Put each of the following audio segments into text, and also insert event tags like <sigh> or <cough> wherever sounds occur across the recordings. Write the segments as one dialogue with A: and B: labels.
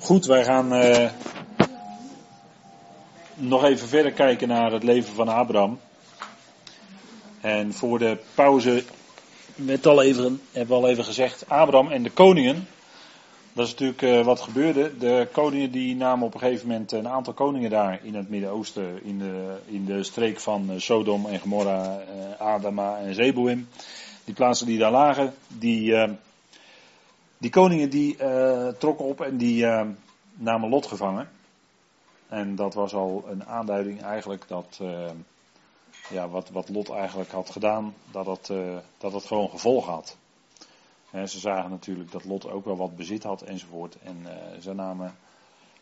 A: Goed, wij gaan eh, nog even verder kijken naar het leven van Abraham. En voor de pauze werd al even, hebben we al even gezegd, Abraham en de koningen. Dat is natuurlijk uh, wat gebeurde. De koningen die namen op een gegeven moment een aantal koningen daar in het Midden-Oosten, in de, in de streek van uh, Sodom en Gomorra, Adama en Zeboim. Die plaatsen die daar lagen, die, die koningen die trokken op en die namen Lot gevangen. En dat was al een aanduiding eigenlijk dat ja, wat, wat Lot eigenlijk had gedaan, dat het, dat het gewoon gevolg had ze zagen natuurlijk dat Lot ook wel wat bezit had enzovoort. En ze namen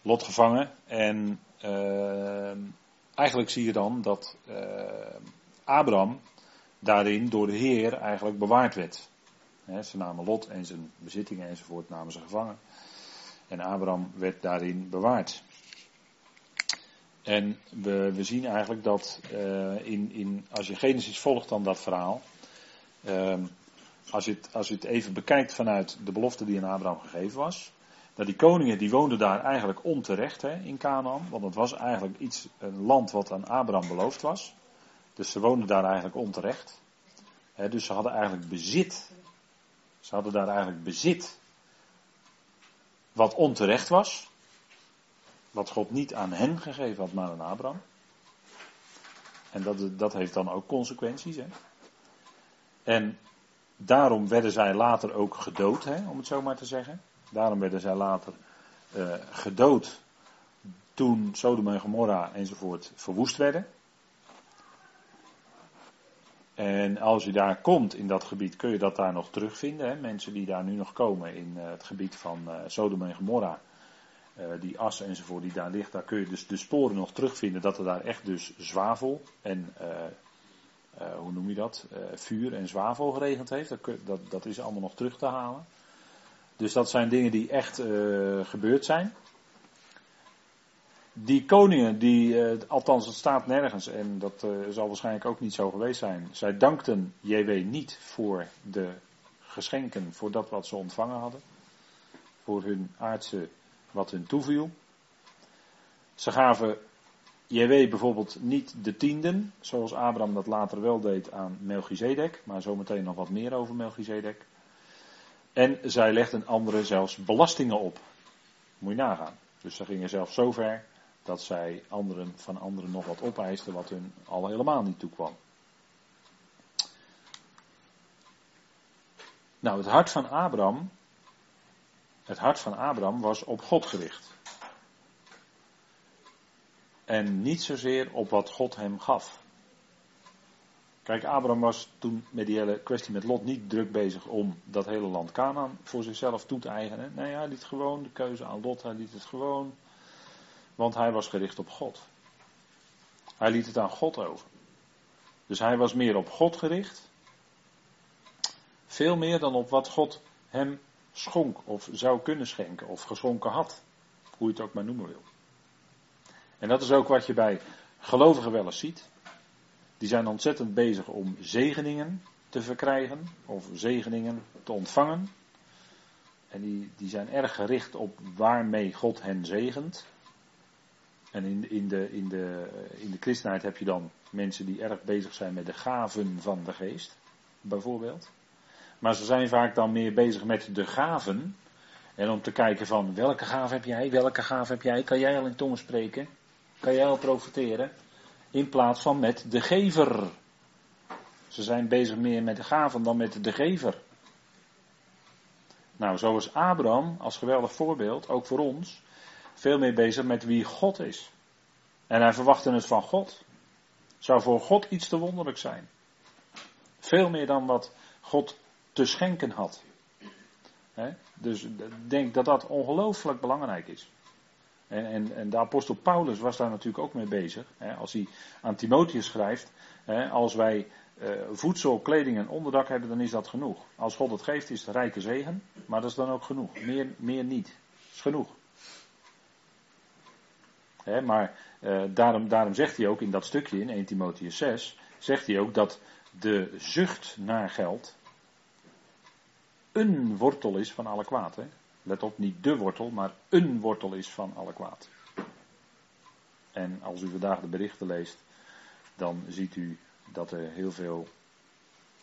A: Lot gevangen. En eigenlijk zie je dan dat Abraham daarin door de Heer eigenlijk bewaard werd. Ze namen Lot en zijn bezittingen enzovoort namen ze gevangen. En Abraham werd daarin bewaard. En we, we zien eigenlijk dat in, in, als je Genesis volgt dan dat verhaal. Ehm, als je, het, als het even bekijkt vanuit de belofte die aan Abraham gegeven was. Dat die koningen die woonden daar eigenlijk onterecht hè, in Canaan. Want het was eigenlijk iets, een land wat aan Abraham beloofd was. Dus ze woonden daar eigenlijk onterecht. Dus ze hadden eigenlijk bezit. Ze hadden daar eigenlijk bezit. Wat onterecht was. Wat God niet aan hen gegeven had, maar aan Abraham. En dat, dat heeft dan ook consequenties. Hè. En Daarom werden zij later ook gedood, hè, om het zo maar te zeggen. Daarom werden zij later uh, gedood toen Sodom en Gomorra enzovoort verwoest werden. En als je daar komt in dat gebied, kun je dat daar nog terugvinden. Hè? Mensen die daar nu nog komen in uh, het gebied van uh, Sodom en Gomorra. die as enzovoort die daar ligt, daar kun je dus de sporen nog terugvinden dat er daar echt dus zwavel en hoe noem je dat, vuur en zwavel geregend heeft. Dat, dat, dat, is allemaal nog terug te halen. Dus dat zijn dingen die echt gebeurd zijn. Die koningen, die, althans het staat nergens, en dat zal waarschijnlijk ook niet zo geweest zijn. Zij dankten JW niet voor de geschenken, voor dat wat ze ontvangen hadden. Voor hun aardse, wat hun toeviel. Ze gaven weet bijvoorbeeld niet de tienden, zoals Abraham dat later wel deed aan Melchizedek, maar zometeen nog wat meer over Melchizedek. En zij legden anderen zelfs belastingen op. Moet je nagaan. Dus ze gingen zelfs zo ver dat zij anderen van anderen nog wat opeisten wat hun al helemaal niet toekwam. Nou, het hart van Abraham, het hart van Abraham was op God gericht. En niet zozeer op wat God hem gaf. Kijk, Abraham was toen met die hele kwestie met Lot niet druk bezig om dat hele land Canaan voor zichzelf toe te eigenen. Nee, hij liet gewoon de keuze aan Lot, hij liet het gewoon. Want hij was gericht op God. Hij liet het aan God over. Dus hij was meer op God gericht. Veel meer dan op wat God hem schonk of zou kunnen schenken of geschonken had. Hoe je het ook maar noemen wil. En dat is ook wat je bij gelovigen wel eens ziet. Die zijn ontzettend bezig om zegeningen te verkrijgen of zegeningen te ontvangen. En die, die zijn erg gericht op waarmee God hen zegent. En in, in, de, in, de, in de christenheid heb je dan mensen die erg bezig zijn met de gaven van de geest, bijvoorbeeld. Maar ze zijn vaak dan meer bezig met de gaven. En om te kijken van welke gave heb jij, welke gave heb jij, kan jij al in tongen spreken? kan jij al profiteren. In plaats van met de gever. Ze zijn bezig meer met de gaven dan met de gever. Nou, zo is Abraham als geweldig voorbeeld, ook voor ons, veel meer bezig met wie God is. En hij verwachtte het van God. Zou voor God iets te wonderlijk zijn. Veel meer dan wat God te schenken had. Dus ik denk dat dat ongelooflijk belangrijk is. En, en, en, de apostel Paulus was daar natuurlijk ook mee bezig. Als hij aan Timotheus schrijft, als wij uh, voedsel, kleding en onderdak hebben, dan is dat genoeg. Als God het geeft, is het rijke zegen, maar dat is dan ook genoeg. Meer, meer niet. Dat is genoeg. Maar uh, daarom, daarom zegt hij ook in dat stukje in 1 Timotheus 6, zegt hij ook dat de zucht naar geld een wortel is van alle kwaad. Hè? let op, niet de wortel, maar een wortel is van alle kwaad. En als u vandaag de berichten leest, dan ziet u dat er heel veel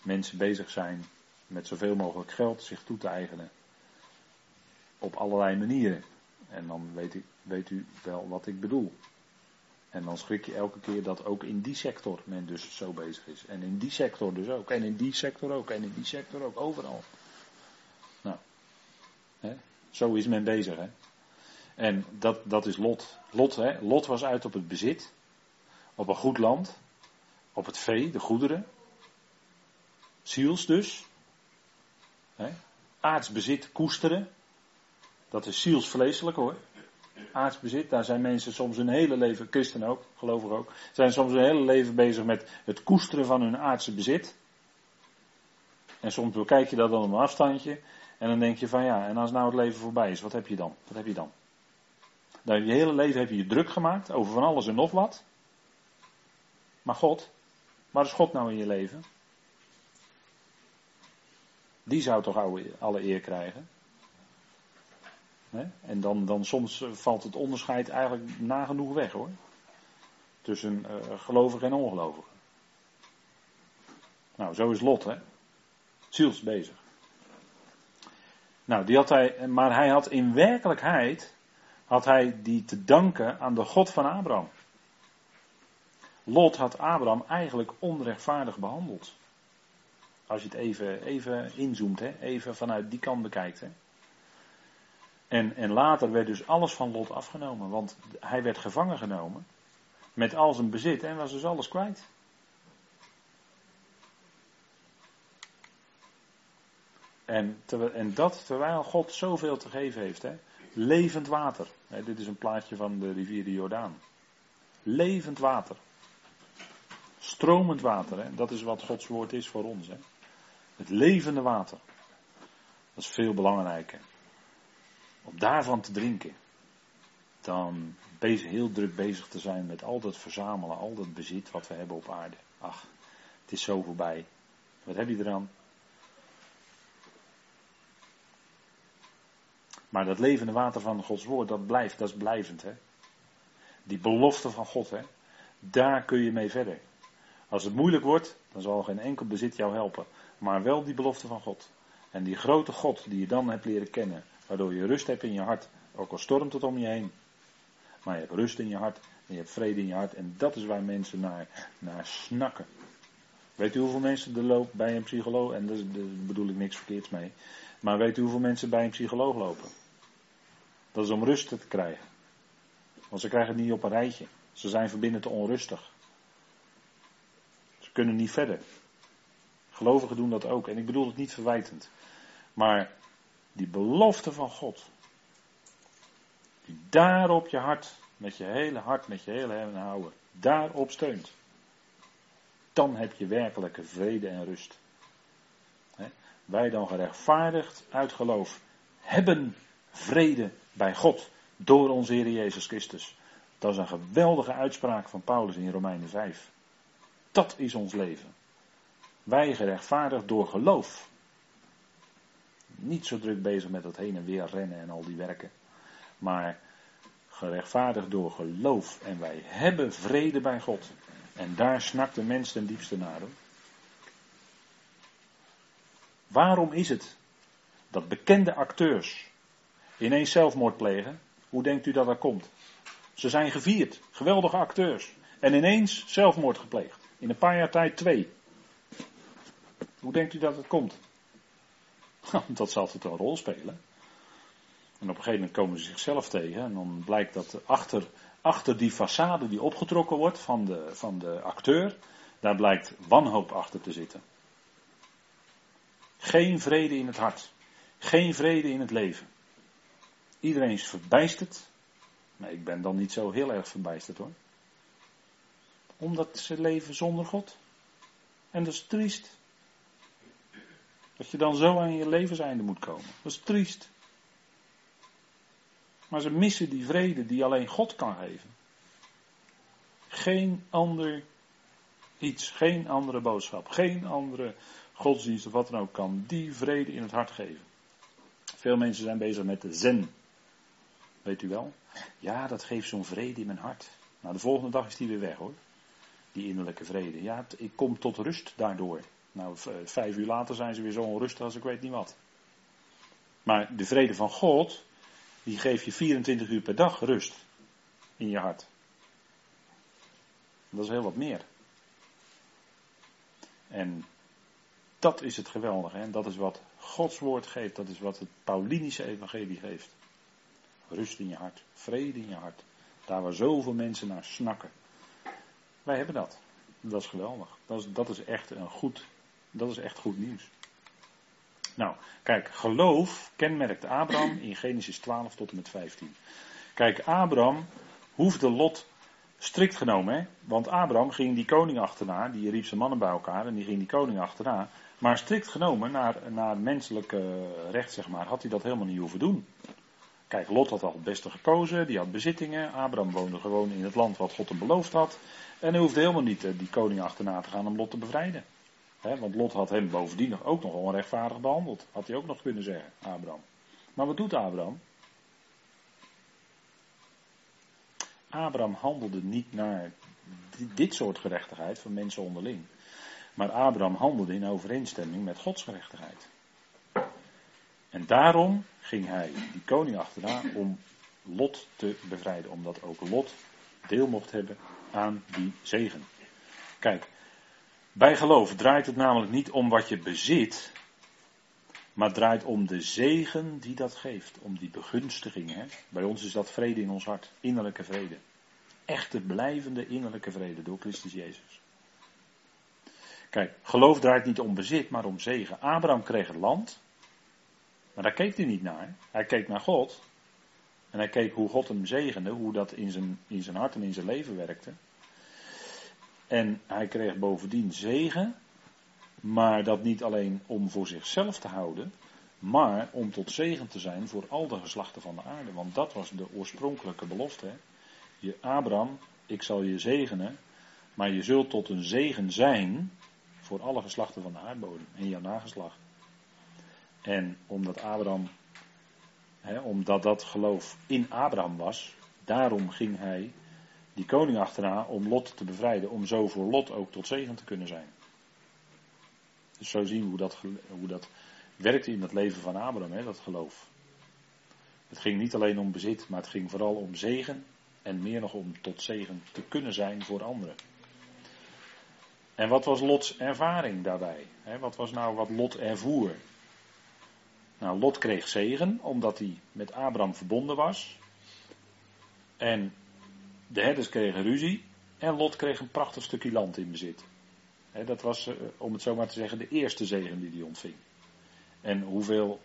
A: mensen bezig zijn met zoveel mogelijk geld zich toe te eigenen. Op allerlei manieren. En dan weet weet u wel wat ik bedoel. En dan schrik je elke keer dat ook in die sector men dus zo bezig is. En in die sector dus ook. En in die sector ook. En in die sector ook. Overal. Nou. Hè? Zo is men bezig. Hè? En dat, dat is Lot. Lot, hè? Lot was uit op het bezit. Op een goed land. Op het vee, de goederen. Ziels dus. Hè? Aardsbezit koesteren. Dat is zielsvleeselijk hoor. Aardsbezit, daar zijn mensen soms hun hele leven, christen ook, geloof ik ook, zijn soms hun hele leven bezig met het koesteren van hun aardse bezit. En soms bekijk je dat dan op een afstandje en dan denk je van ja, en als nou het leven voorbij is, wat heb je dan? Wat heb je dan? Nou, je hele leven heb je je druk gemaakt over van alles en nog wat. Maar God, waar is God nou in je leven? Die zou toch alle eer krijgen? En dan, dan soms eh, valt het onderscheid eigenlijk nagenoeg weg hoor. Tussen uh, gelovigen en ongelovigen. Nou, zo is Lot, hè. Ziels bezig. Nou, die had hij, maar hij had in werkelijkheid, had hij die te danken aan de God van Abraham. Lot had Abraham eigenlijk onrechtvaardig behandeld. Als je het even, even inzoomt, hè? even vanuit die kant bekijkt. Hè? En, en later werd dus alles van Lot afgenomen, want hij werd gevangen genomen met al zijn bezit en was dus alles kwijt. En, en dat terwijl God zoveel te geven heeft. Hè? Levend water. Hè, dit is een plaatje van de rivier de Jordaan. Levend water. Stromend water. Hè? Dat is wat Gods woord is voor ons. Hè? Het levende water. Dat is veel belangrijker. Om daarvan te drinken. Dan bezig, heel druk bezig te zijn met al dat verzamelen, al dat bezit wat we hebben op aarde. Ach, het is zo voorbij. Wat heb je eraan? Maar dat levende water van Gods woord, dat blijft, dat is blijvend. Hè? Die belofte van God, hè? daar kun je mee verder. Als het moeilijk wordt, dan zal geen enkel bezit jou helpen. Maar wel die belofte van God. En die grote God die je dan hebt leren kennen. Waardoor je rust hebt in je hart. Ook al stormt het om je heen. Maar je hebt rust in je hart. En je hebt vrede in je hart. En dat is waar mensen naar, naar snakken. Weet u hoeveel mensen er lopen bij een psycholoog? En daar bedoel ik niks verkeerds mee. Maar weet u hoeveel mensen bij een psycholoog lopen? Dat is om rust te krijgen. Want ze krijgen het niet op een rijtje. Ze zijn verbinden te onrustig. Ze kunnen niet verder. Gelovigen doen dat ook. En ik bedoel het niet verwijtend. Maar die belofte van God. Die daarop je hart, met je hele hart, met je hele en houden, daarop steunt. Dan heb je werkelijke vrede en rust. Wij dan gerechtvaardigd uit geloof hebben vrede bij God door onze Heer Jezus Christus. Dat is een geweldige uitspraak van Paulus in Romeinen 5. Dat is ons leven. Wij gerechtvaardigd door geloof. Niet zo druk bezig met dat heen en weer rennen en al die werken. Maar gerechtvaardigd door geloof. En wij hebben vrede bij God. En daar snakt de mens ten diepste naar. Waarom is het dat bekende acteurs ineens zelfmoord plegen? Hoe denkt u dat dat komt? Ze zijn gevierd, geweldige acteurs. En ineens zelfmoord gepleegd. In een paar jaar tijd twee. Hoe denkt u dat het komt? <laughs> Dat zal altijd een rol spelen. En op een gegeven moment komen ze zichzelf tegen. En dan blijkt dat achter, achter die façade die opgetrokken wordt van de, van de acteur. Daar blijkt wanhoop achter te zitten. Geen vrede in het hart. Geen vrede in het leven. Iedereen is verbijsterd. Maar ik ben dan niet zo heel erg verbijsterd hoor. Omdat ze leven zonder God. En dat is triest. Dat je dan zo aan je levenseinde moet komen. Dat is triest. Maar ze missen die vrede die alleen God kan geven. Geen ander iets, geen andere boodschap, geen andere godsdienst of wat dan ook kan die vrede in het hart geven. Veel mensen zijn bezig met de zen. Weet u wel? Ja, dat geeft zo'n vrede in mijn hart. Nou, de volgende dag is die weer weg hoor. Die innerlijke vrede. Ja, ik kom tot rust daardoor. Nou, vijf uur later zijn ze weer zo onrustig als ik weet niet wat. Maar de vrede van God, die geeft je 24 uur per dag rust in je hart. Dat is heel wat meer. En dat is het geweldige. En dat is wat Gods woord geeft. Dat is wat het Paulinische evangelie geeft. Rust in je hart. Vrede in je hart. Daar waar zoveel mensen naar snakken. Wij hebben dat. Dat is geweldig. Dat is, dat is, echt, een goed, dat is echt goed nieuws. Nou, kijk, geloof kenmerkt Abraham in Genesis 12 tot en met 15. Kijk, Abraham hoefde Lot strikt genomen, hè? want Abraham ging die koning achterna, die riep zijn mannen bij elkaar en die ging die koning achterna. Maar strikt genomen, naar, naar menselijk recht zeg maar, had hij dat helemaal niet hoeven doen. Kijk, Lot had al het beste gekozen, die had bezittingen. Abraham woonde gewoon in het land wat God hem beloofd had. En hij hoefde helemaal niet die koning achterna te gaan om Lot te bevrijden. Want Lot had hem bovendien ook nog onrechtvaardig behandeld. Had hij ook nog kunnen zeggen, Abraham. Maar wat doet Abraham? Abraham handelde niet naar dit soort gerechtigheid van mensen onderling. Maar Abraham handelde in overeenstemming met Gods gerechtigheid. En daarom ging hij die koning achterna om Lot te bevrijden. Omdat ook Lot deel mocht hebben aan die zegen. Kijk, bij geloof draait het namelijk niet om wat je bezit. Maar draait om de zegen die dat geeft. Om die begunstiging. Hè? Bij ons is dat vrede in ons hart. Innerlijke vrede. Echte blijvende innerlijke vrede door Christus Jezus. Kijk, geloof draait niet om bezit, maar om zegen. Abraham kreeg het land. Maar daar keek hij niet naar. Hij keek naar God. En hij keek hoe God hem zegende, hoe dat in zijn, in zijn hart en in zijn leven werkte. En hij kreeg bovendien zegen, maar dat niet alleen om voor zichzelf te houden, maar om tot zegen te zijn voor al de geslachten van de aarde. Want dat was de oorspronkelijke belofte. Je, Abraham, ik zal je zegenen, maar je zult tot een zegen zijn voor alle geslachten van de aardbodem en jouw nageslacht. En omdat Abraham, hè, omdat dat geloof in Abraham was, daarom ging hij die koning achterna om Lot te bevrijden, om zo voor Lot ook tot zegen te kunnen zijn. Dus zo zien we hoe dat, hoe dat werkte in het leven van Abraham, hè, dat geloof. Het ging niet alleen om bezit, maar het ging vooral om zegen en meer nog om tot zegen te kunnen zijn voor anderen. En wat was Lots ervaring daarbij? Wat was nou wat Lot ervoer? Nou, Lot kreeg zegen omdat hij met Abraham verbonden was. En de herders kregen ruzie. En Lot kreeg een prachtig stukje land in bezit. dat was, eh, om het zo maar te zeggen, de eerste zegen die hij ontving. En hoeveel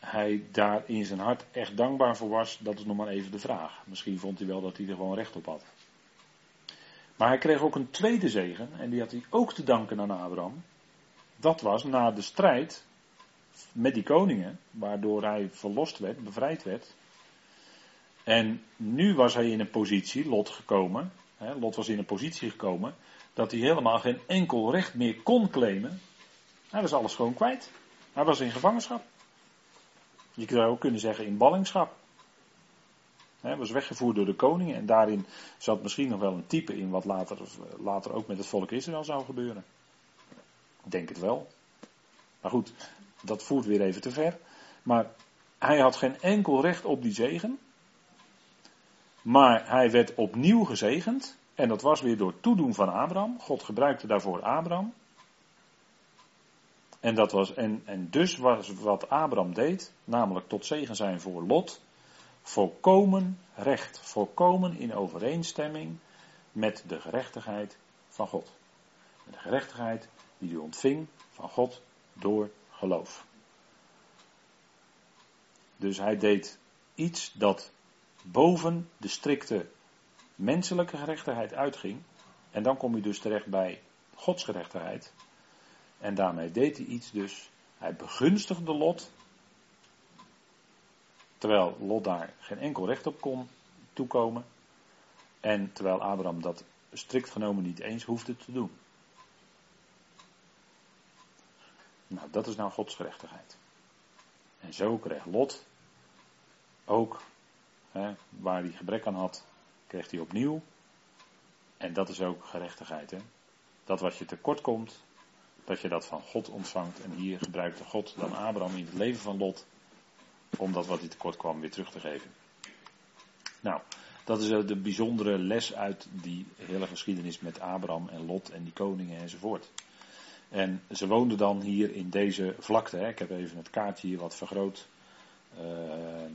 A: hij daar in zijn hart echt dankbaar voor was, dat is nog maar even de vraag. Misschien vond hij wel dat hij er gewoon recht op had. Maar hij kreeg ook een tweede zegen, en die had hij ook te danken aan Abraham. Dat was na de strijd met die koningen, waardoor hij verlost werd, bevrijd werd. En nu was hij in een positie, Lot gekomen, hè, Lot was in een positie gekomen, dat hij helemaal geen enkel recht meer kon claimen. Hij was alles gewoon kwijt. Hij was in gevangenschap. Je zou ook kunnen zeggen in ballingschap. Hij was weggevoerd door de koningen en daarin zat misschien nog wel een type in wat later, later ook met het volk Israël zou gebeuren. Ik denk het wel. Maar goed, dat voert weer even te ver. Maar hij had geen enkel recht op die zegen. Maar hij werd opnieuw gezegend. En dat was weer door toedoen van Abraham. God gebruikte daarvoor Abraham. En, dat was, en, dus was wat Abraham deed, namelijk tot zegen zijn voor Lot, volkomen recht, volkomen in overeenstemming met de gerechtigheid van God. De gerechtigheid die u ontving van God door geloof. Dus hij deed iets dat boven de strikte menselijke gerechtigheid uitging. En dan kom je dus terecht bij Gods gerechtigheid. En daarmee deed hij iets dus. Hij begunstigde Lot. Terwijl Lot daar geen enkel recht op kon toekomen. En terwijl Abraham dat strikt genomen niet eens hoefde te doen. Nou, dat is nou Gods gerechtigheid. En zo kreeg Lot ook, hè, waar hij gebrek aan had, kreeg hij opnieuw. En dat is ook gerechtigheid. Hè? Dat wat je tekort komt, dat je dat van God ontvangt. En hier gebruikte God dan Abraham in het leven van Lot, om dat wat hij tekort kwam weer terug te geven. Nou, dat is de bijzondere les uit die hele geschiedenis met Abraham en Lot en die koningen enzovoort. En ze woonden dan hier in deze vlakte. Hè. Ik heb even het kaartje hier wat vergroot uh,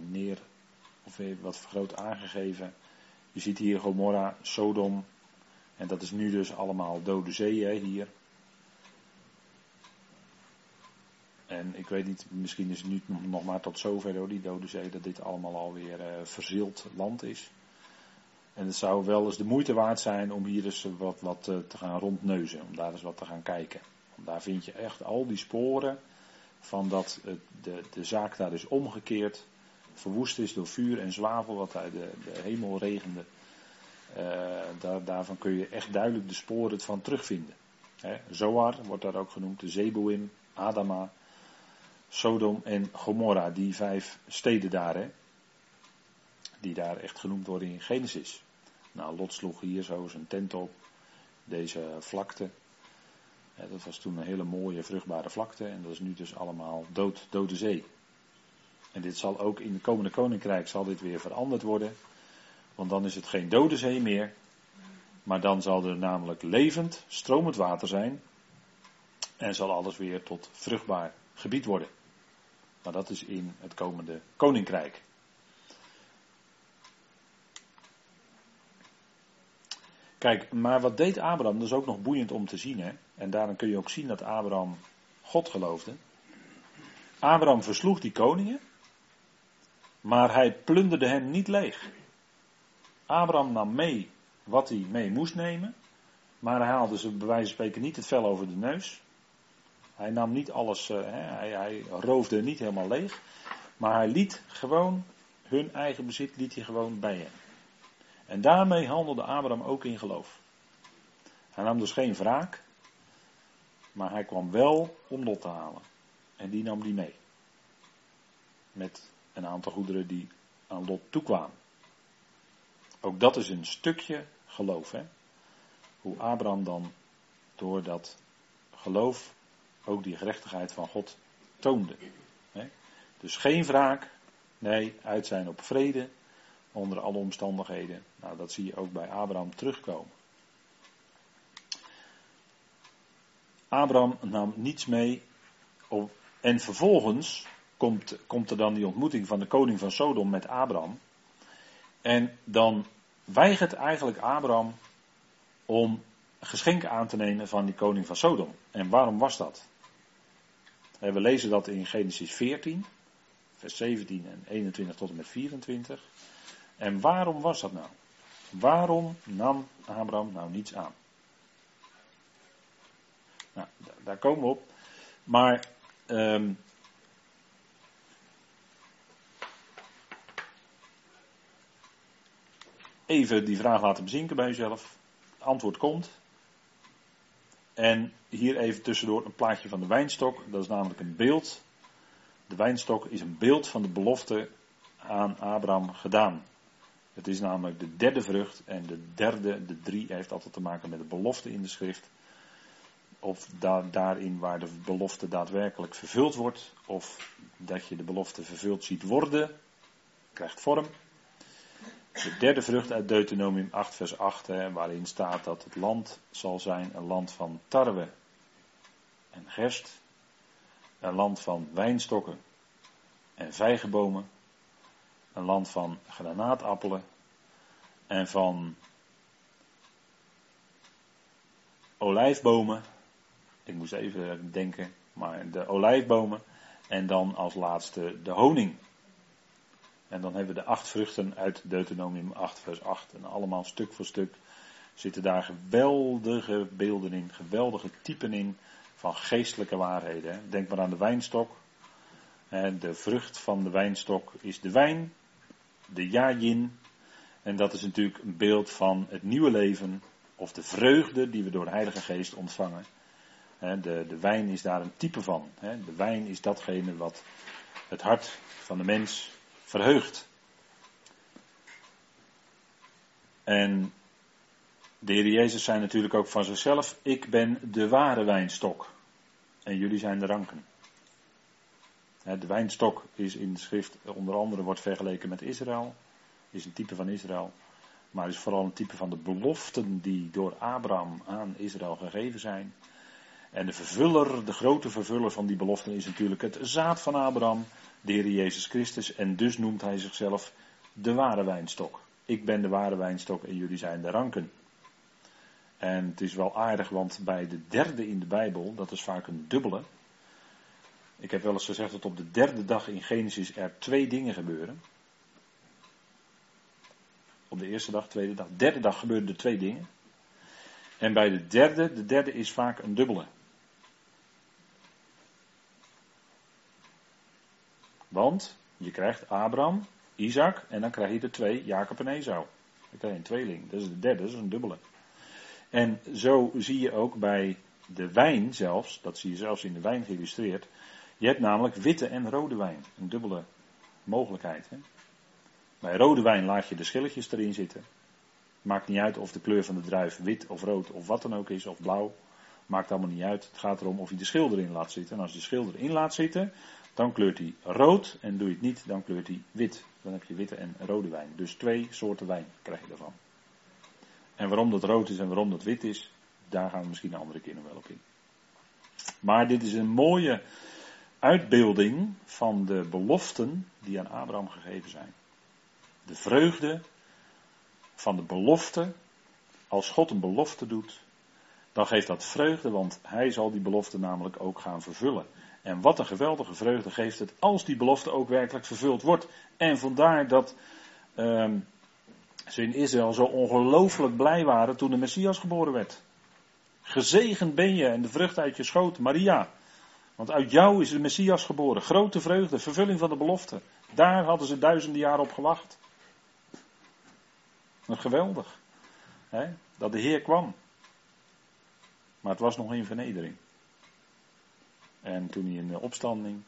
A: neer, of even wat vergroot aangegeven. Je ziet hier Gomorra, Sodom. En dat is nu dus allemaal dode zee hè, hier. En ik weet niet, misschien is het nu nog maar tot zover door die dode zee dat dit allemaal alweer uh, verzild land is. En het zou wel eens de moeite waard zijn om hier eens wat, wat uh, te gaan rondneuzen, om daar eens wat te gaan kijken. Want daar vind je echt al die sporen van dat de, de zaak daar is omgekeerd, verwoest is door vuur en zwavel wat uit de, de hemel regende. Daar, daarvan kun je echt duidelijk de sporen van terugvinden. Zoar wordt daar ook genoemd, de Zeboim, Adama, Sodom en Gomorra, die vijf steden daar, die daar echt genoemd worden in Genesis. Nou, Lot sloeg hier zo zijn tent op, deze vlakte. dat was toen een hele mooie, vruchtbare vlakte en dat is nu dus allemaal dood, dode zee. En dit zal ook in het komende koninkrijk zal dit weer veranderd worden, want dan is het geen dode zee meer, maar dan zal er namelijk levend, stromend water zijn en zal alles weer tot vruchtbaar gebied worden. Maar dat is in het komende koninkrijk. Kijk, maar wat deed Abraham? Dat is ook nog boeiend om te zien. Hè? En daarom kun je ook zien dat Abraham God geloofde. Abraham versloeg die koningen, maar hij plunderde hem niet leeg. Abraham nam mee wat hij mee moest nemen, maar hij haalde ze bij wijze van spreken niet het vel over de neus. Hij nam niet alles, uh, hij, hij, roofde niet helemaal leeg. Maar hij liet gewoon hun eigen bezit liet hij gewoon bij hem. En daarmee handelde Abraham ook in geloof. Hij nam dus geen wraak. Maar hij kwam wel om Lot te halen. En die nam die mee. Met een aantal goederen die aan Lot toekwamen. Ook dat is een stukje geloof. Hè? Hoe Abraham dan door dat geloof ook die gerechtigheid van God toonde. Dus geen wraak, nee, uit zijn op vrede onder alle omstandigheden. Nou, dat zie je ook bij Abraham terugkomen. Abraham nam niets mee. Op, en vervolgens komt, komt er dan die ontmoeting van de koning van Sodom met Abraham. En dan weigert eigenlijk Abraham om geschenken aan te nemen van die koning van Sodom. En waarom was dat? We lezen dat in Genesis 14, vers 17 en 21 tot en met 24. En waarom was dat nou? Waarom nam Abraham nou niets aan? Nou, daar komen we op. Maar um, even die vraag laten bezinken bij jezelf. Antwoord komt. En hier even tussendoor een plaatje van de wijnstok. Dat is namelijk een beeld. De wijnstok is een beeld van de belofte aan Abraham gedaan. Het is namelijk de derde vrucht en de derde, de drie, heeft altijd te maken met de belofte in de schrift. Of daarin waar de belofte daadwerkelijk vervuld wordt, of dat je de belofte vervuld ziet worden, krijgt vorm. De derde vrucht uit Deuteronomium 8, vers 8, hè, waarin staat dat het land zal zijn een land van tarwe en gerst, een land van wijnstokken en vijgenbomen, een land van granaatappelen en van olijfbomen. Ik moest even denken, maar de olijfbomen en dan als laatste de honing. En dan hebben we de acht vruchten uit Deuteronomium 8, vers 8. En allemaal stuk voor stuk zitten daar geweldige beelden in, geweldige typen in van geestelijke waarheden. Denk maar aan de wijnstok. De vrucht van de wijnstok is de wijn, de jajin. En dat is natuurlijk een beeld van het nieuwe leven, of de vreugde die we door de Heilige Geest ontvangen. de, de wijn is daar een type van. De wijn is datgene wat het hart van de mens verheugt. En de Heer Jezus zei natuurlijk ook van zichzelf: Ik ben de ware wijnstok. En jullie zijn de ranken. De wijnstok is in de schrift onder andere wordt vergeleken met Israël. Is een type van Israël. Maar is vooral een type van de beloften die door Abraham aan Israël gegeven zijn. En de vervuller, de grote vervuller van die beloften is natuurlijk het zaad van Abraham, de Heer Jezus Christus. En dus noemt hij zichzelf de ware wijnstok. Ik ben de ware wijnstok en jullie zijn de ranken. En het is wel aardig, want bij de derde in de Bijbel, dat is vaak een dubbele. Ik heb wel eens gezegd dat op de derde dag in Genesis er twee dingen gebeuren. Op de eerste dag, tweede dag. Derde dag gebeuren er twee dingen. En bij de derde, de derde is vaak een dubbele. Want je krijgt Abraham, Isaac en dan krijg je de twee, Jacob en Esau. Dan krijg je een tweeling. Dat is de derde, dat is een dubbele. En zo zie je ook bij de wijn zelfs, dat zie je zelfs in de wijn geïllustreerd. Je hebt namelijk witte en rode wijn. Een dubbele mogelijkheid. Hè? Bij rode wijn laat je de schilletjes erin zitten. Maakt niet uit of de kleur van de druif wit of rood of wat dan ook is, of blauw. Maakt allemaal niet uit. Het gaat erom of je de schil erin laat zitten. En als je de schil erin laat zitten, dan kleurt hij rood. En doe je het niet, dan kleurt hij wit. Dan heb je witte en rode wijn. Dus twee soorten wijn krijg je ervan. En waarom dat rood is en waarom dat wit is, daar gaan we misschien een andere keer nog wel op in. Maar dit is een mooie uitbeelding van de beloften die aan Abraham gegeven zijn. De vreugde van de belofte. Als God een belofte doet, dan geeft dat vreugde, want hij zal die belofte namelijk ook gaan vervullen. En wat een geweldige vreugde geeft het als die belofte ook werkelijk vervuld wordt. En vandaar dat ehm, ze in Israël zo ongelooflijk blij waren toen de Messias geboren werd. Gezegend ben je en de vrucht uit je schoot, Maria. Want uit jou is de Messias geboren. Grote vreugde, vervulling van de belofte. Daar hadden ze duizenden jaren op gewacht. Wat geweldig. Hè? Dat de Heer kwam. Maar het was nog in vernedering. En toen hij in de opstanding.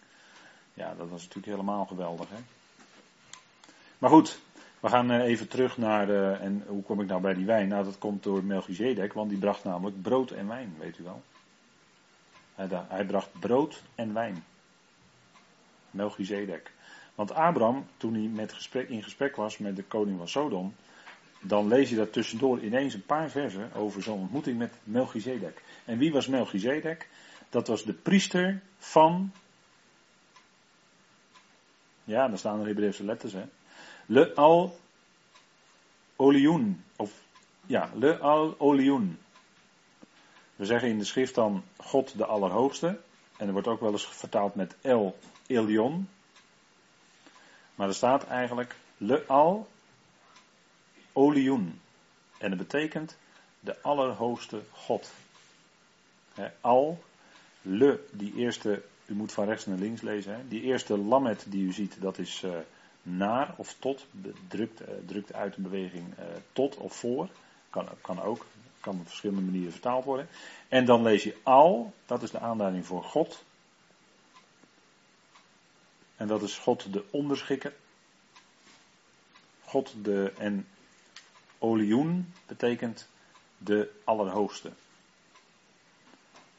A: Ja, dat was natuurlijk helemaal geweldig. Hè? Maar goed, we gaan eh, even terug naar, de, en hoe kom ik nou bij die wijn? Nou, dat komt door Melchizedek, want die bracht namelijk brood en wijn, weet u wel. Hij, bracht brood en wijn. Melchizedek. Want Abraham, toen hij met gesprek, in gesprek was met de koning van Sodom, dan lees je daar tussendoor ineens een paar versen over zo'n ontmoeting met Melchizedek. En wie was Melchizedek? Dat was de priester van. Ja, daar staan er Hebreeuwse letters, hè. Le al Olioen. Of ja, Le al Olioen. We zeggen in de schrift dan God de Allerhoogste. En er wordt ook wel eens vertaald met El Elion. Maar er staat eigenlijk Le al Olioen. En dat betekent de Allerhoogste God. al, le, die eerste, u moet van rechts naar links lezen. Die eerste lammet die u ziet, dat is uh, naar of tot, drukt, uh, drukt uit een beweging uh, tot of voor. Kan, kan ook, kan op verschillende manieren vertaald worden. En dan lees je al, dat is de aanduiding voor God. En dat is God de onderschikker. God de, en Olioen betekent de Allerhoogste.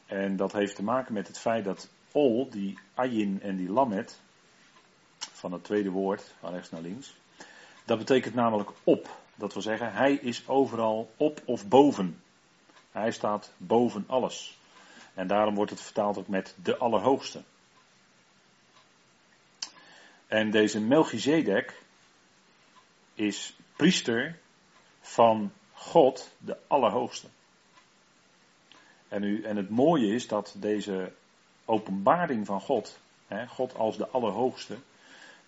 A: En dat heeft te maken met het feit dat Ol, die Ayin en die Lamet, van het tweede woord, van rechts naar links. Dat betekent namelijk op. Dat wil zeggen, hij is overal op of boven. Hij staat boven alles. En daarom wordt het vertaald ook met de Allerhoogste. En deze Melchizedek is priester van God, de Allerhoogste. En, u, en het mooie is dat deze openbaring van God, hè, God als de Allerhoogste,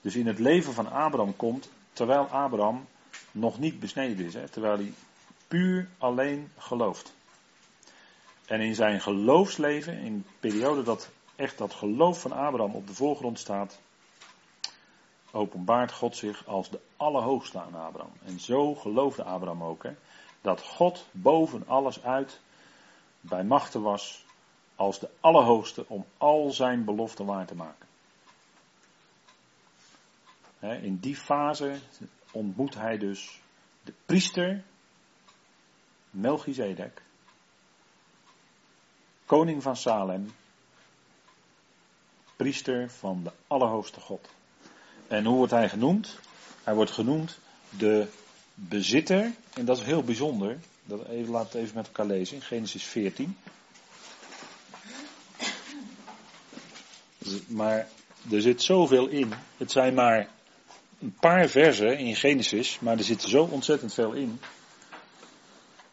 A: dus in het leven van Abraham komt terwijl Abraham nog niet besneden is. Terwijl hij puur alleen gelooft. En in zijn geloofsleven, in de periode dat echt dat geloof van Abraham op de voorgrond staat, openbaart God zich als de Allerhoogste aan Abraham. En zo geloofde Abraham ook, hè, dat God boven alles uit bij machten was als de Allerhoogste om al zijn beloften waar te maken. In die fase ontmoet hij dus de priester Melchizedek, koning van Salem, priester van de Allerhoogste God. En hoe wordt hij genoemd? Hij wordt genoemd de bezitter, en dat is heel bijzonder, dat even, laat het even met elkaar lezen, in Genesis 14. Maar er zit zoveel in. Het zijn maar een paar versen in Genesis, maar er zit zo ontzettend veel in.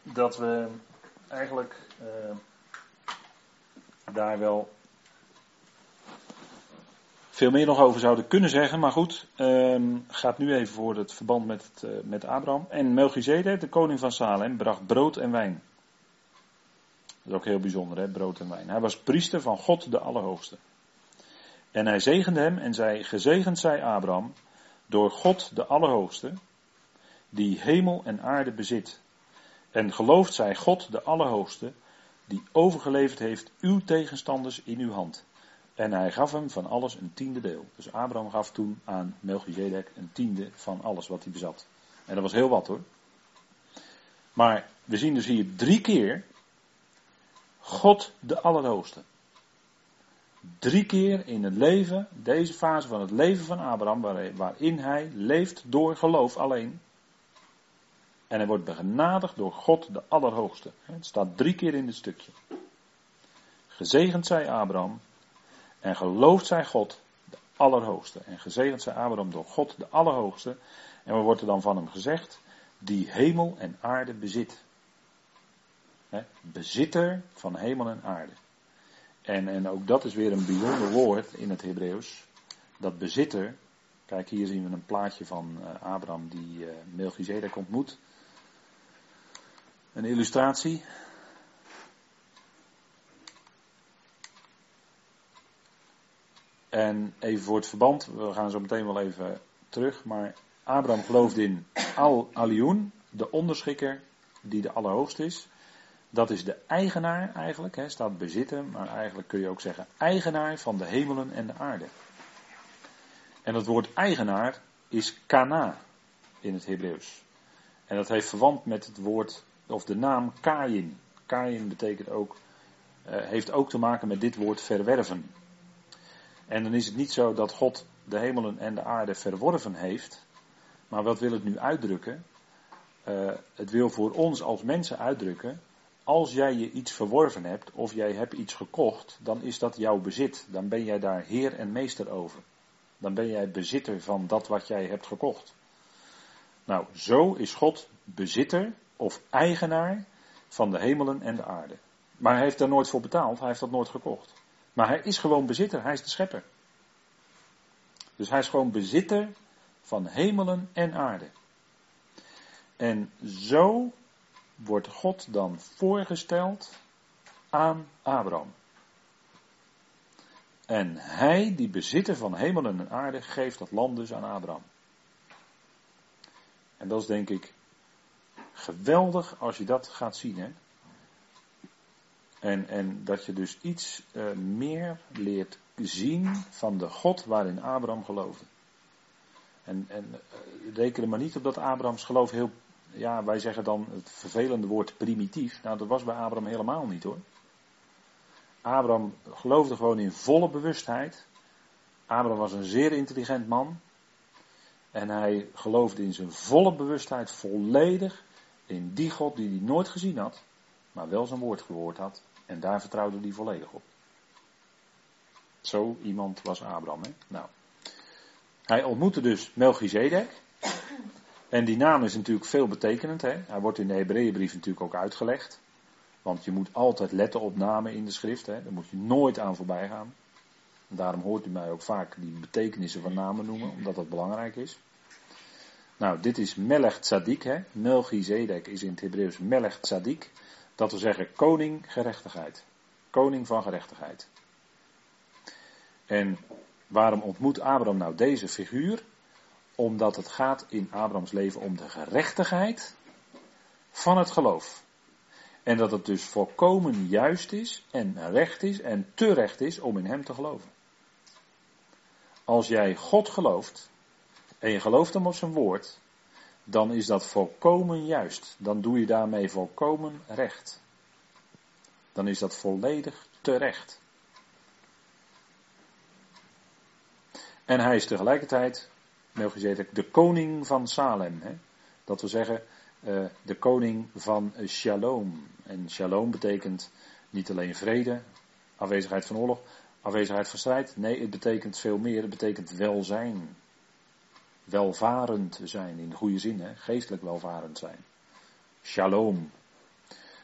A: Dat we eigenlijk uh, daar wel veel meer nog over zouden kunnen zeggen. Maar goed, uh, gaat nu even voor het verband met, het, uh, met Abraham. En Melchizedek, de koning van Salem, bracht brood en wijn. Dat is ook heel bijzonder, hè, brood en wijn. Hij was priester van God de Allerhoogste. En hij zegende hem en zei, gezegend zij Abraham door God de Allerhoogste, die hemel en aarde bezit. En gelooft zij God de Allerhoogste, die overgeleverd heeft uw tegenstanders in uw hand. En hij gaf hem van alles een tiende deel. Dus Abraham gaf toen aan Melchizedek een tiende van alles wat hij bezat. En dat was heel wat hoor. Maar we zien dus hier drie keer God de Allerhoogste. Drie keer in het leven, deze fase van het leven van Abraham, waarin hij leeft door geloof alleen. En hij wordt begenadigd door God de Allerhoogste. Het staat drie keer in dit stukje. Gezegend zij Abraham en gelooft zij God de Allerhoogste. En gezegend zij Abraham door God de Allerhoogste. En wat wordt er dan van hem gezegd? Die hemel en aarde bezit. bezitter van hemel en aarde. En, en ook dat is weer een bijzonder woord in het Hebreeuws. Dat bezitter. Kijk, hier zien we een plaatje van uh, Abraham die uh, Melchizedek ontmoet. Een illustratie. En even voor het verband, we gaan zo meteen wel even terug, maar Abraham geloofde in Al-Aliun, de onderschikker die de allerhoogste is. Dat is de eigenaar eigenlijk, hè, staat bezitten, maar eigenlijk kun je ook zeggen eigenaar van de hemelen en de aarde. En het woord eigenaar is kana in het Hebreeuws. En dat heeft verwant met het woord, of de naam Kain. Kain betekent ook, uh, heeft ook te maken met dit woord verwerven. En dan is het niet zo dat God de hemelen en de aarde verworven heeft. Maar wat wil het nu uitdrukken? Uh, het wil voor ons als mensen uitdrukken als jij je iets verworven hebt of jij hebt iets gekocht, dan is dat jouw bezit. Dan ben jij daar heer en meester over. Dan ben jij bezitter van dat wat jij hebt gekocht. Nou, zo is God bezitter of eigenaar van de hemelen en de aarde. Maar hij heeft daar nooit voor betaald, hij heeft dat nooit gekocht. Maar hij is gewoon bezitter, hij is de schepper. Dus hij is gewoon bezitter van hemelen en aarde. En zo wordt God dan voorgesteld aan Abraham. En hij, die bezitter van hemelen en aarde, geeft dat land dus aan Abraham. En dat is denk ik geweldig als je dat gaat zien. Hè? En, en dat je dus iets uh, meer leert zien van de God waarin Abraham geloofde. En, en uh, reken er maar niet op dat Abrahams geloof heel ja, wij zeggen dan het vervelende woord primitief. Nou, dat was bij Abraham helemaal niet hoor. Abraham geloofde gewoon in volle bewustheid. Abraham was een zeer intelligent man. En hij geloofde in zijn volle bewustheid volledig in die God die hij nooit gezien had, maar wel zijn woord gehoord had. En daar vertrouwde hij volledig op. Zo iemand was Abraham. Hè? Nou, hij ontmoette dus Melchizedek. En die naam is natuurlijk veel betekenend. Hè? Hij wordt in de Hebreeënbrief natuurlijk ook uitgelegd. Want je moet altijd letten op namen in de schrift. Hè? Daar moet je nooit aan voorbij gaan. Daarom hoort u mij ook vaak die betekenissen van namen noemen, omdat dat belangrijk is. Nou, dit is Melech Tzadik. Hè? Melchizedek is in het Hebreeuws Melech. Dat wil zeggen koning gerechtigheid. Koning van gerechtigheid. En waarom ontmoet Abraham nou deze figuur? Omdat het gaat in Abrahams leven om de gerechtigheid van het geloof. En dat het dus volkomen juist is en recht is en terecht is om in Hem te geloven. Als jij God gelooft en je gelooft hem op zijn woord, dan is dat volkomen juist. Dan doe je daarmee volkomen recht. Dan is dat volledig terecht. En hij is tegelijkertijd, Melchizedek, de koning van Salem. Hè? Dat wil zeggen, uh, de koning van Shalom. En Shalom betekent niet alleen vrede, afwezigheid van oorlog, afwezigheid van strijd. Nee, het betekent veel meer. Het betekent welzijn. Welvarend zijn, in de goede zin, hè? geestelijk welvarend zijn. Shalom.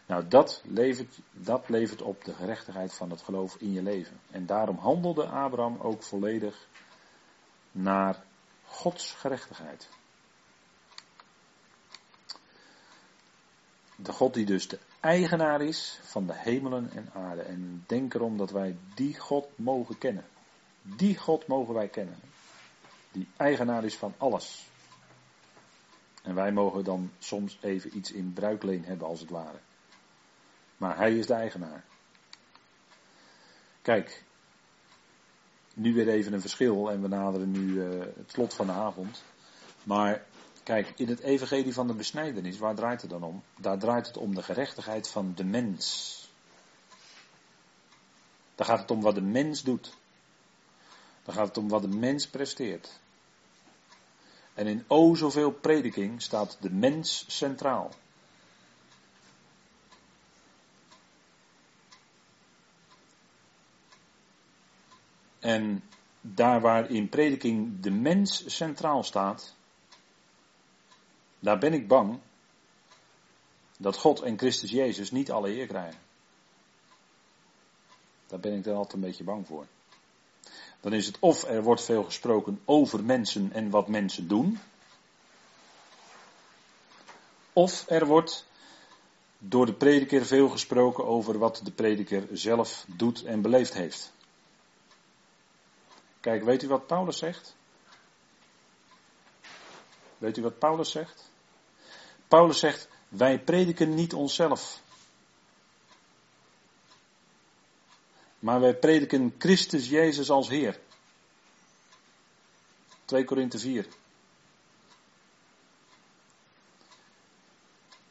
A: Nou, dat levert, dat levert op de gerechtigheid van het geloof in je leven. En daarom handelde Abraham ook volledig naar Gods gerechtigheid. De God die dus de eigenaar is van de hemelen en aarde. En denk erom dat wij die God mogen kennen. Die God mogen wij kennen. Die eigenaar is van alles. En wij mogen dan soms even iets in bruikleen hebben als het ware. Maar hij is de eigenaar. Kijk, nu weer even een verschil en we naderen nu uh, het slot van de avond. Maar kijk, in het evangelie van de besnijdenis, waar draait het dan om? Daar draait het om de gerechtigheid van de mens. Daar gaat het om wat de mens doet. Daar gaat het om wat de mens presteert. En in o zoveel prediking staat de mens centraal. En daar waar in prediking de mens centraal staat, daar ben ik bang dat God en Christus Jezus niet alle eer krijgen. Daar ben ik dan altijd een beetje bang voor. Dan is het of er wordt veel gesproken over mensen en wat mensen doen. Of er wordt door de prediker veel gesproken over wat de prediker zelf doet en beleefd heeft. Kijk, weet u wat Paulus zegt? Weet u wat Paulus zegt? Paulus zegt, wij prediken niet onszelf. Maar wij prediken Christus Jezus als Heer. 2 Korinthe 4.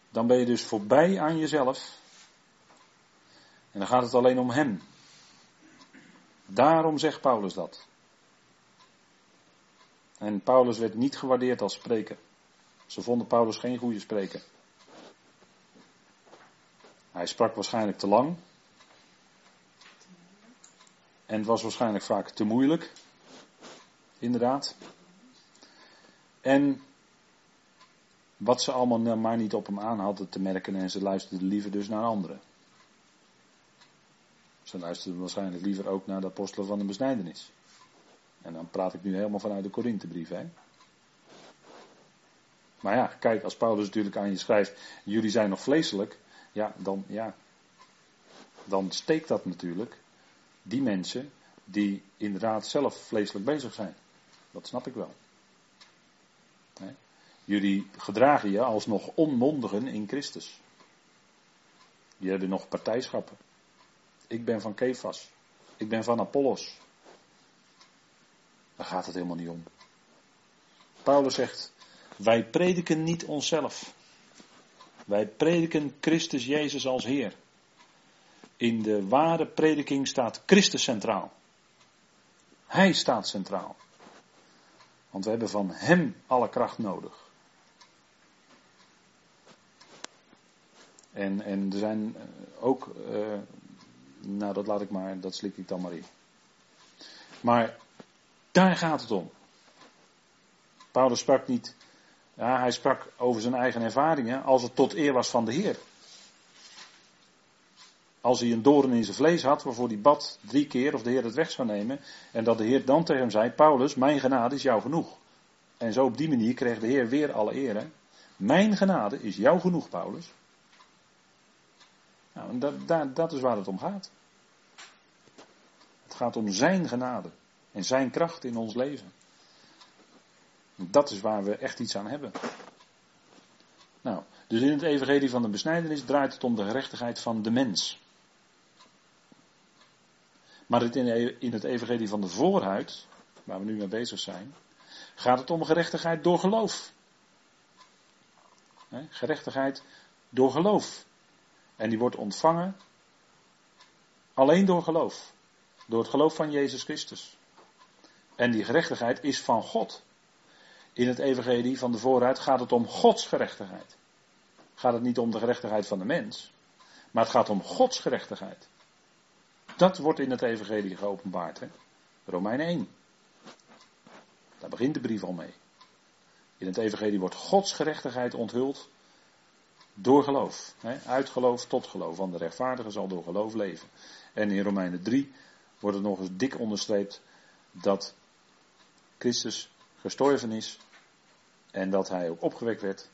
A: Dan ben je dus voorbij aan jezelf. En dan gaat het alleen om Hem. Daarom zegt Paulus dat. En Paulus werd niet gewaardeerd als spreker. Ze vonden Paulus geen goede spreker. Hij sprak waarschijnlijk te lang. En het was waarschijnlijk vaak te moeilijk. Inderdaad. En wat ze allemaal nou maar niet op hem aan hadden te merken en ze luisterden liever dus naar anderen. Ze luisterden waarschijnlijk liever ook naar de apostelen van de besnijdenis. En dan praat ik nu helemaal vanuit de Korinthebrief. Hè? Maar ja, kijk, als Paulus natuurlijk aan je schrijft, jullie zijn nog vleeselijk, ja, dan, ja, dan steekt dat natuurlijk die mensen die inderdaad zelf vleeselijk bezig zijn. Dat snap ik wel. Jullie gedragen je als nog onmondigen in Christus. Die hebben nog partijschappen. Ik ben van Kefas. Ik ben van Apollos. Daar gaat het helemaal niet om. Paulus zegt, wij prediken niet onszelf. Wij prediken Christus Jezus als Heer. In de ware prediking staat Christus centraal. Hij staat centraal. Want we hebben van Hem alle kracht nodig. En, en er zijn eh, ook, uh, nou dat laat ik maar, dat slik ik dan maar in. Maar daar gaat het om. Paulus sprak niet, ja, hij sprak over zijn eigen ervaringen als het tot eer was van de Heer. Als hij een doorn in zijn vlees had, waarvoor hij bad drie keer of de Heer het weg zou nemen. En dat de Heer dan tegen hem zei: Paulus, mijn genade is jou genoeg. En zo op die manier kreeg de Heer weer alle eer. Mijn genade is jou genoeg, Paulus. Nou, en dat, dat, dat is waar het om gaat. Het gaat om zijn genade. En zijn kracht in ons leven. Dat is waar we echt iets aan hebben. Nou, Dus in het evangelie van de besnijdenis draait het om de gerechtigheid van de mens. Maar in het evangelie van de voorhuid, waar we nu mee bezig zijn, gaat het om gerechtigheid door geloof. Gerechtigheid door geloof. En die wordt ontvangen alleen door geloof. Door het geloof van Jezus Christus. En die gerechtigheid is van God. In het evangelie van de vooruit gaat het om Gods gerechtigheid. Gaat het niet om de gerechtigheid van de mens, maar het gaat om Gods gerechtigheid. Dat wordt in het evangelie geopenbaard. Hè? Romeinen 1. Daar begint de brief al mee. In het evangelie wordt Gods gerechtigheid onthuld door geloof. Hè? Uit geloof tot geloof. Want de rechtvaardige zal door geloof leven. En in Romeinen 3 wordt het nog eens dik onderstreept dat Christus gestorven is en dat hij ook opgewekt werd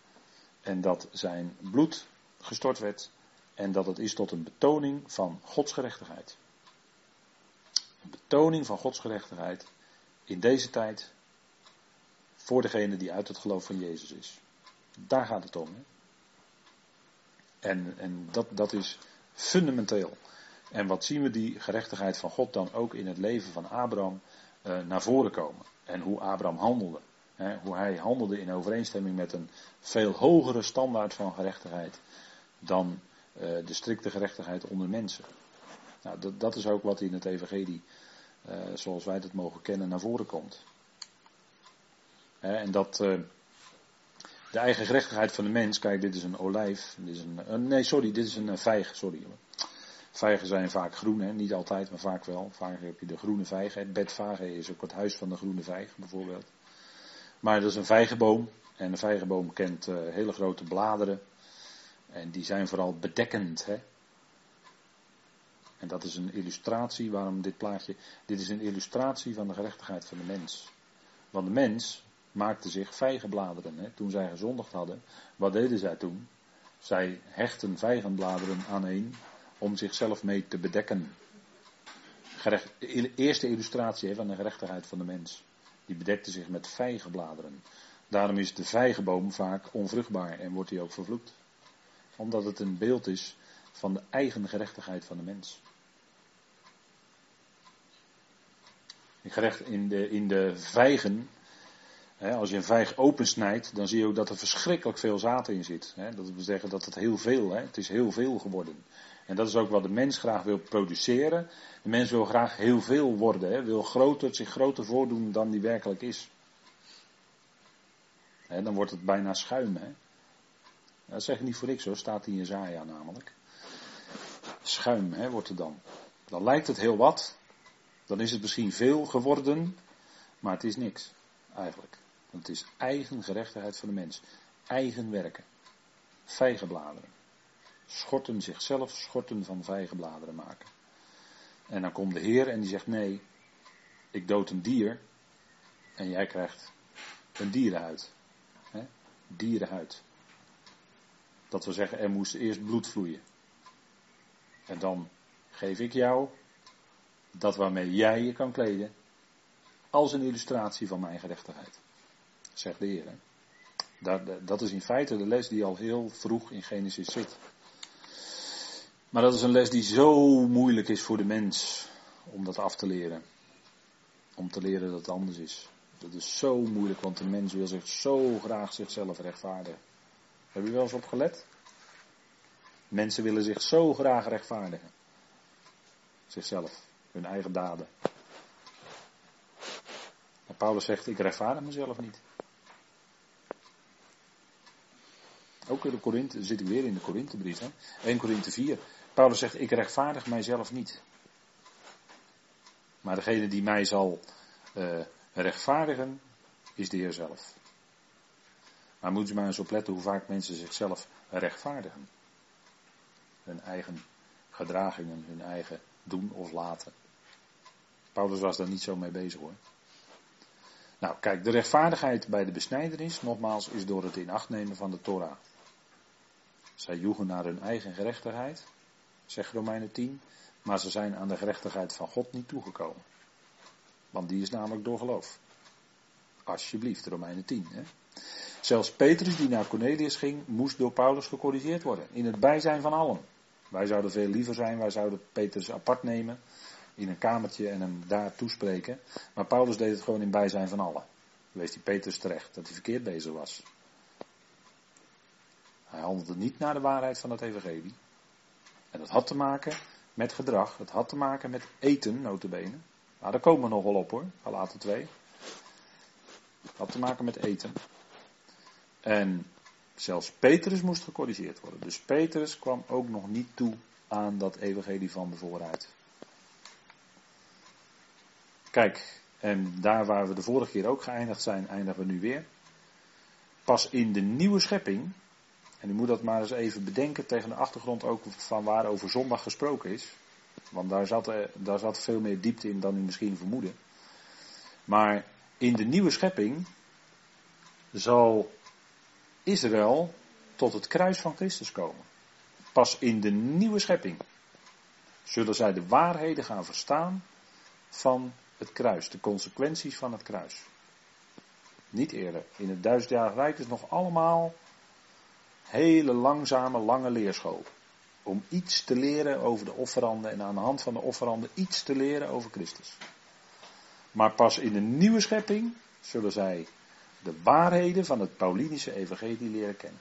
A: en dat zijn bloed gestort werd en dat het is tot een betoning van Gods gerechtigheid. Betoning van Gods gerechtigheid in deze tijd voor degene die uit het geloof van Jezus is. Daar gaat het om. En, en dat, dat is fundamenteel. En wat zien we die gerechtigheid van God dan ook in het leven van Abraham uh, naar voren komen? En hoe Abraham handelde. Hè? Hoe hij handelde in overeenstemming met een veel hogere standaard van gerechtigheid dan uh, de strikte gerechtigheid onder mensen. Nou, dat, dat is ook wat in het Evangelie, uh, zoals wij het mogen kennen, naar voren komt. en dat de eigen gerechtigheid van de mens, kijk, dit is een olijf, dit is een, nee, sorry, dit is een vijg, sorry. Vijgen zijn vaak groen, hè? niet altijd, maar vaak wel. Vaak heb je de groene vijg. Het bedvage is ook het huis van de groene vijg, bijvoorbeeld. Maar dat is een vijgenboom. En een vijgenboom kent hele grote bladeren. En die zijn vooral bedekkend. Hè? En dat is een illustratie, waarom dit plaatje. Dit is een illustratie van de gerechtigheid van de mens. Want de mens maakte zich vijgenbladeren. Hè? Toen zij gezondigd hadden, wat deden zij toen? Zij hechten vijgenbladeren aan een om zichzelf mee te bedekken. Gerecht, eerste illustratie van de gerechtigheid van de mens. Die bedekte zich met vijgenbladeren. Daarom is de vijgenboom vaak onvruchtbaar en wordt hij ook vervloekt. Omdat het een beeld is van de eigen gerechtigheid van de mens. In de, in de vijgen, als je een vijg opensnijdt, dan zie je ook dat er verschrikkelijk veel zaad in zit. Dat wil zeggen dat het heel veel, het is heel veel geworden. En dat is ook wat de mens graag wil produceren. De mens wil graag heel veel worden, hè? wil groter, zich groter voordoen dan die werkelijk is. Hè, dan wordt het bijna schuim. Hè? Dat zeg ik niet voor niks hoor, staat in Jezaja namelijk. Schuim hè, wordt het dan. Dan lijkt het heel wat. Dan is het misschien veel geworden, maar het is niks eigenlijk. Want het is eigen gerechtigheid van de mens. Eigen werken. Vijgenbladeren schorten zichzelf schorten van vijgenbladeren maken. En dan komt de Heer en die zegt: Nee, ik dood een dier en jij krijgt een dierenhuid. He? Dierenhuid. Dat wil zeggen, er moest eerst bloed vloeien. En dan geef ik jou dat waarmee jij je kan kleden, als een illustratie van mijn gerechtigheid. Zegt de Heer. Dat, dat is in feite de les die al heel vroeg in Genesis zit. Maar dat is een les die zo moeilijk is voor de mens om dat af te leren. Om te leren dat het anders is. Dat is zo moeilijk, want de mens wil zich zo graag zichzelf rechtvaardigen. Heb je wel eens op gelet? Mensen willen zich zo graag rechtvaardigen. Zichzelf, hun eigen daden. En Paulus zegt, ik rechtvaardig mezelf niet. Ook in de Korinthe, zit ik weer in de Korinthebrief, 1 Korinthe 4. Paulus zegt, ik rechtvaardig mijzelf niet. Maar degene die mij zal uh, rechtvaardigen, is de Heer zelf. Maar moeten ze maar eens opletten hoe vaak mensen zichzelf rechtvaardigen. Hun eigen gedragingen, hun eigen doen of laten. Paulus was daar niet zo mee bezig hoor. Nou, kijk, de rechtvaardigheid bij de besnijdenis, nogmaals, is door het in acht nemen van de Torah. Zij joegen naar hun eigen gerechtigheid, zegt Romeinen 10, maar ze zijn aan de gerechtigheid van God niet toegekomen. Want die is namelijk door geloof. Alsjeblieft, Romeinen 10. Hè? Zelfs Petrus, die naar Cornelius ging, moest door Paulus gecorrigeerd worden. In het bijzijn van allen. Wij zouden veel liever zijn, wij zouden Petrus apart nemen. In een kamertje en hem daar toespreken. Maar Paulus deed het gewoon in bijzijn van allen. Wees die Petrus terecht, dat hij verkeerd bezig was. Hij handelde niet naar de waarheid van het evangelie. En dat had te maken met gedrag. Het had te maken met eten, notabene. Nou, daar komen we nog wel op hoor, Galaten 2. Het had te maken met eten. En zelfs Petrus moest gecorrigeerd worden. Dus Petrus kwam ook nog niet toe aan dat evangelie van de vooruit. Kijk, en daar waar we de vorige keer ook geëindigd zijn, eindigen we nu weer. Pas in de nieuwe schepping, en u moet dat maar eens even bedenken tegen de achtergrond ook van waar over zondag gesproken is. Want daar zat, daar zat veel meer diepte in dan u misschien vermoeden. Maar in de nieuwe schepping zal Israël tot het kruis van Christus komen. Pas in de nieuwe schepping zullen zij de waarheden gaan verstaan van het kruis, de consequenties van het kruis. Niet eerder. In het duizendjarig rijk is nog allemaal hele langzame, lange leerschool. Om iets te leren over de offeranden en aan de hand van de offeranden iets te leren over Christus. Maar pas in de nieuwe schepping zullen zij de waarheden van het Paulinische evangelie leren kennen.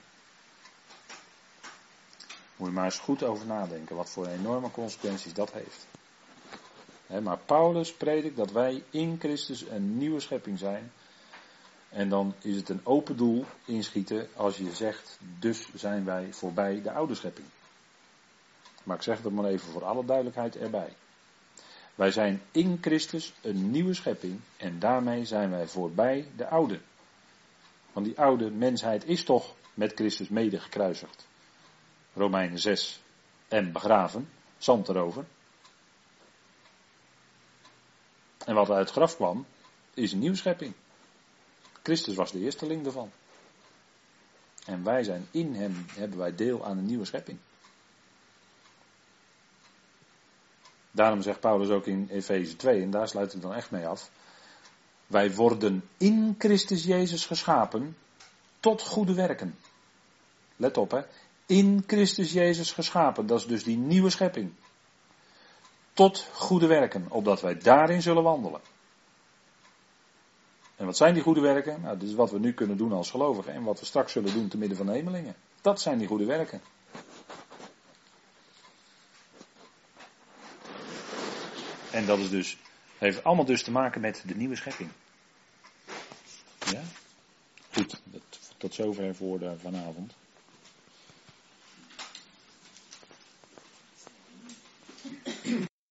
A: Moet je maar eens goed over nadenken wat voor enorme consequenties dat heeft. maar Paulus predikt dat wij in Christus een nieuwe schepping zijn. En dan is het een open doel inschieten als je zegt, dus zijn wij voorbij de oude schepping. Maar ik zeg dat maar even voor alle duidelijkheid erbij. Wij zijn in Christus een nieuwe schepping en daarmee zijn wij voorbij de oude. Want die oude mensheid is toch met Christus mede gekruisigd. Romeinen 6 en begraven, zand erover. En wat uit het graf kwam, is een nieuwe schepping. Christus was de eersteling ervan. En wij zijn in hem, hebben wij deel aan een nieuwe schepping. Daarom zegt Paulus ook in Efeze 2, en daar sluit ik dan echt mee af. Wij worden in Christus Jezus geschapen tot goede werken. Let op hè. In Christus Jezus geschapen. Dat is dus die nieuwe schepping. Tot goede werken. Opdat wij daarin zullen wandelen. En wat zijn die goede werken? Nou, dit is wat we nu kunnen doen als gelovigen. En wat we straks zullen doen te midden van de hemelingen. Dat zijn die goede werken. En dat is dus, heeft allemaal dus te maken met de nieuwe schepping. Ja? Goed, tot zover voor de, vanavond.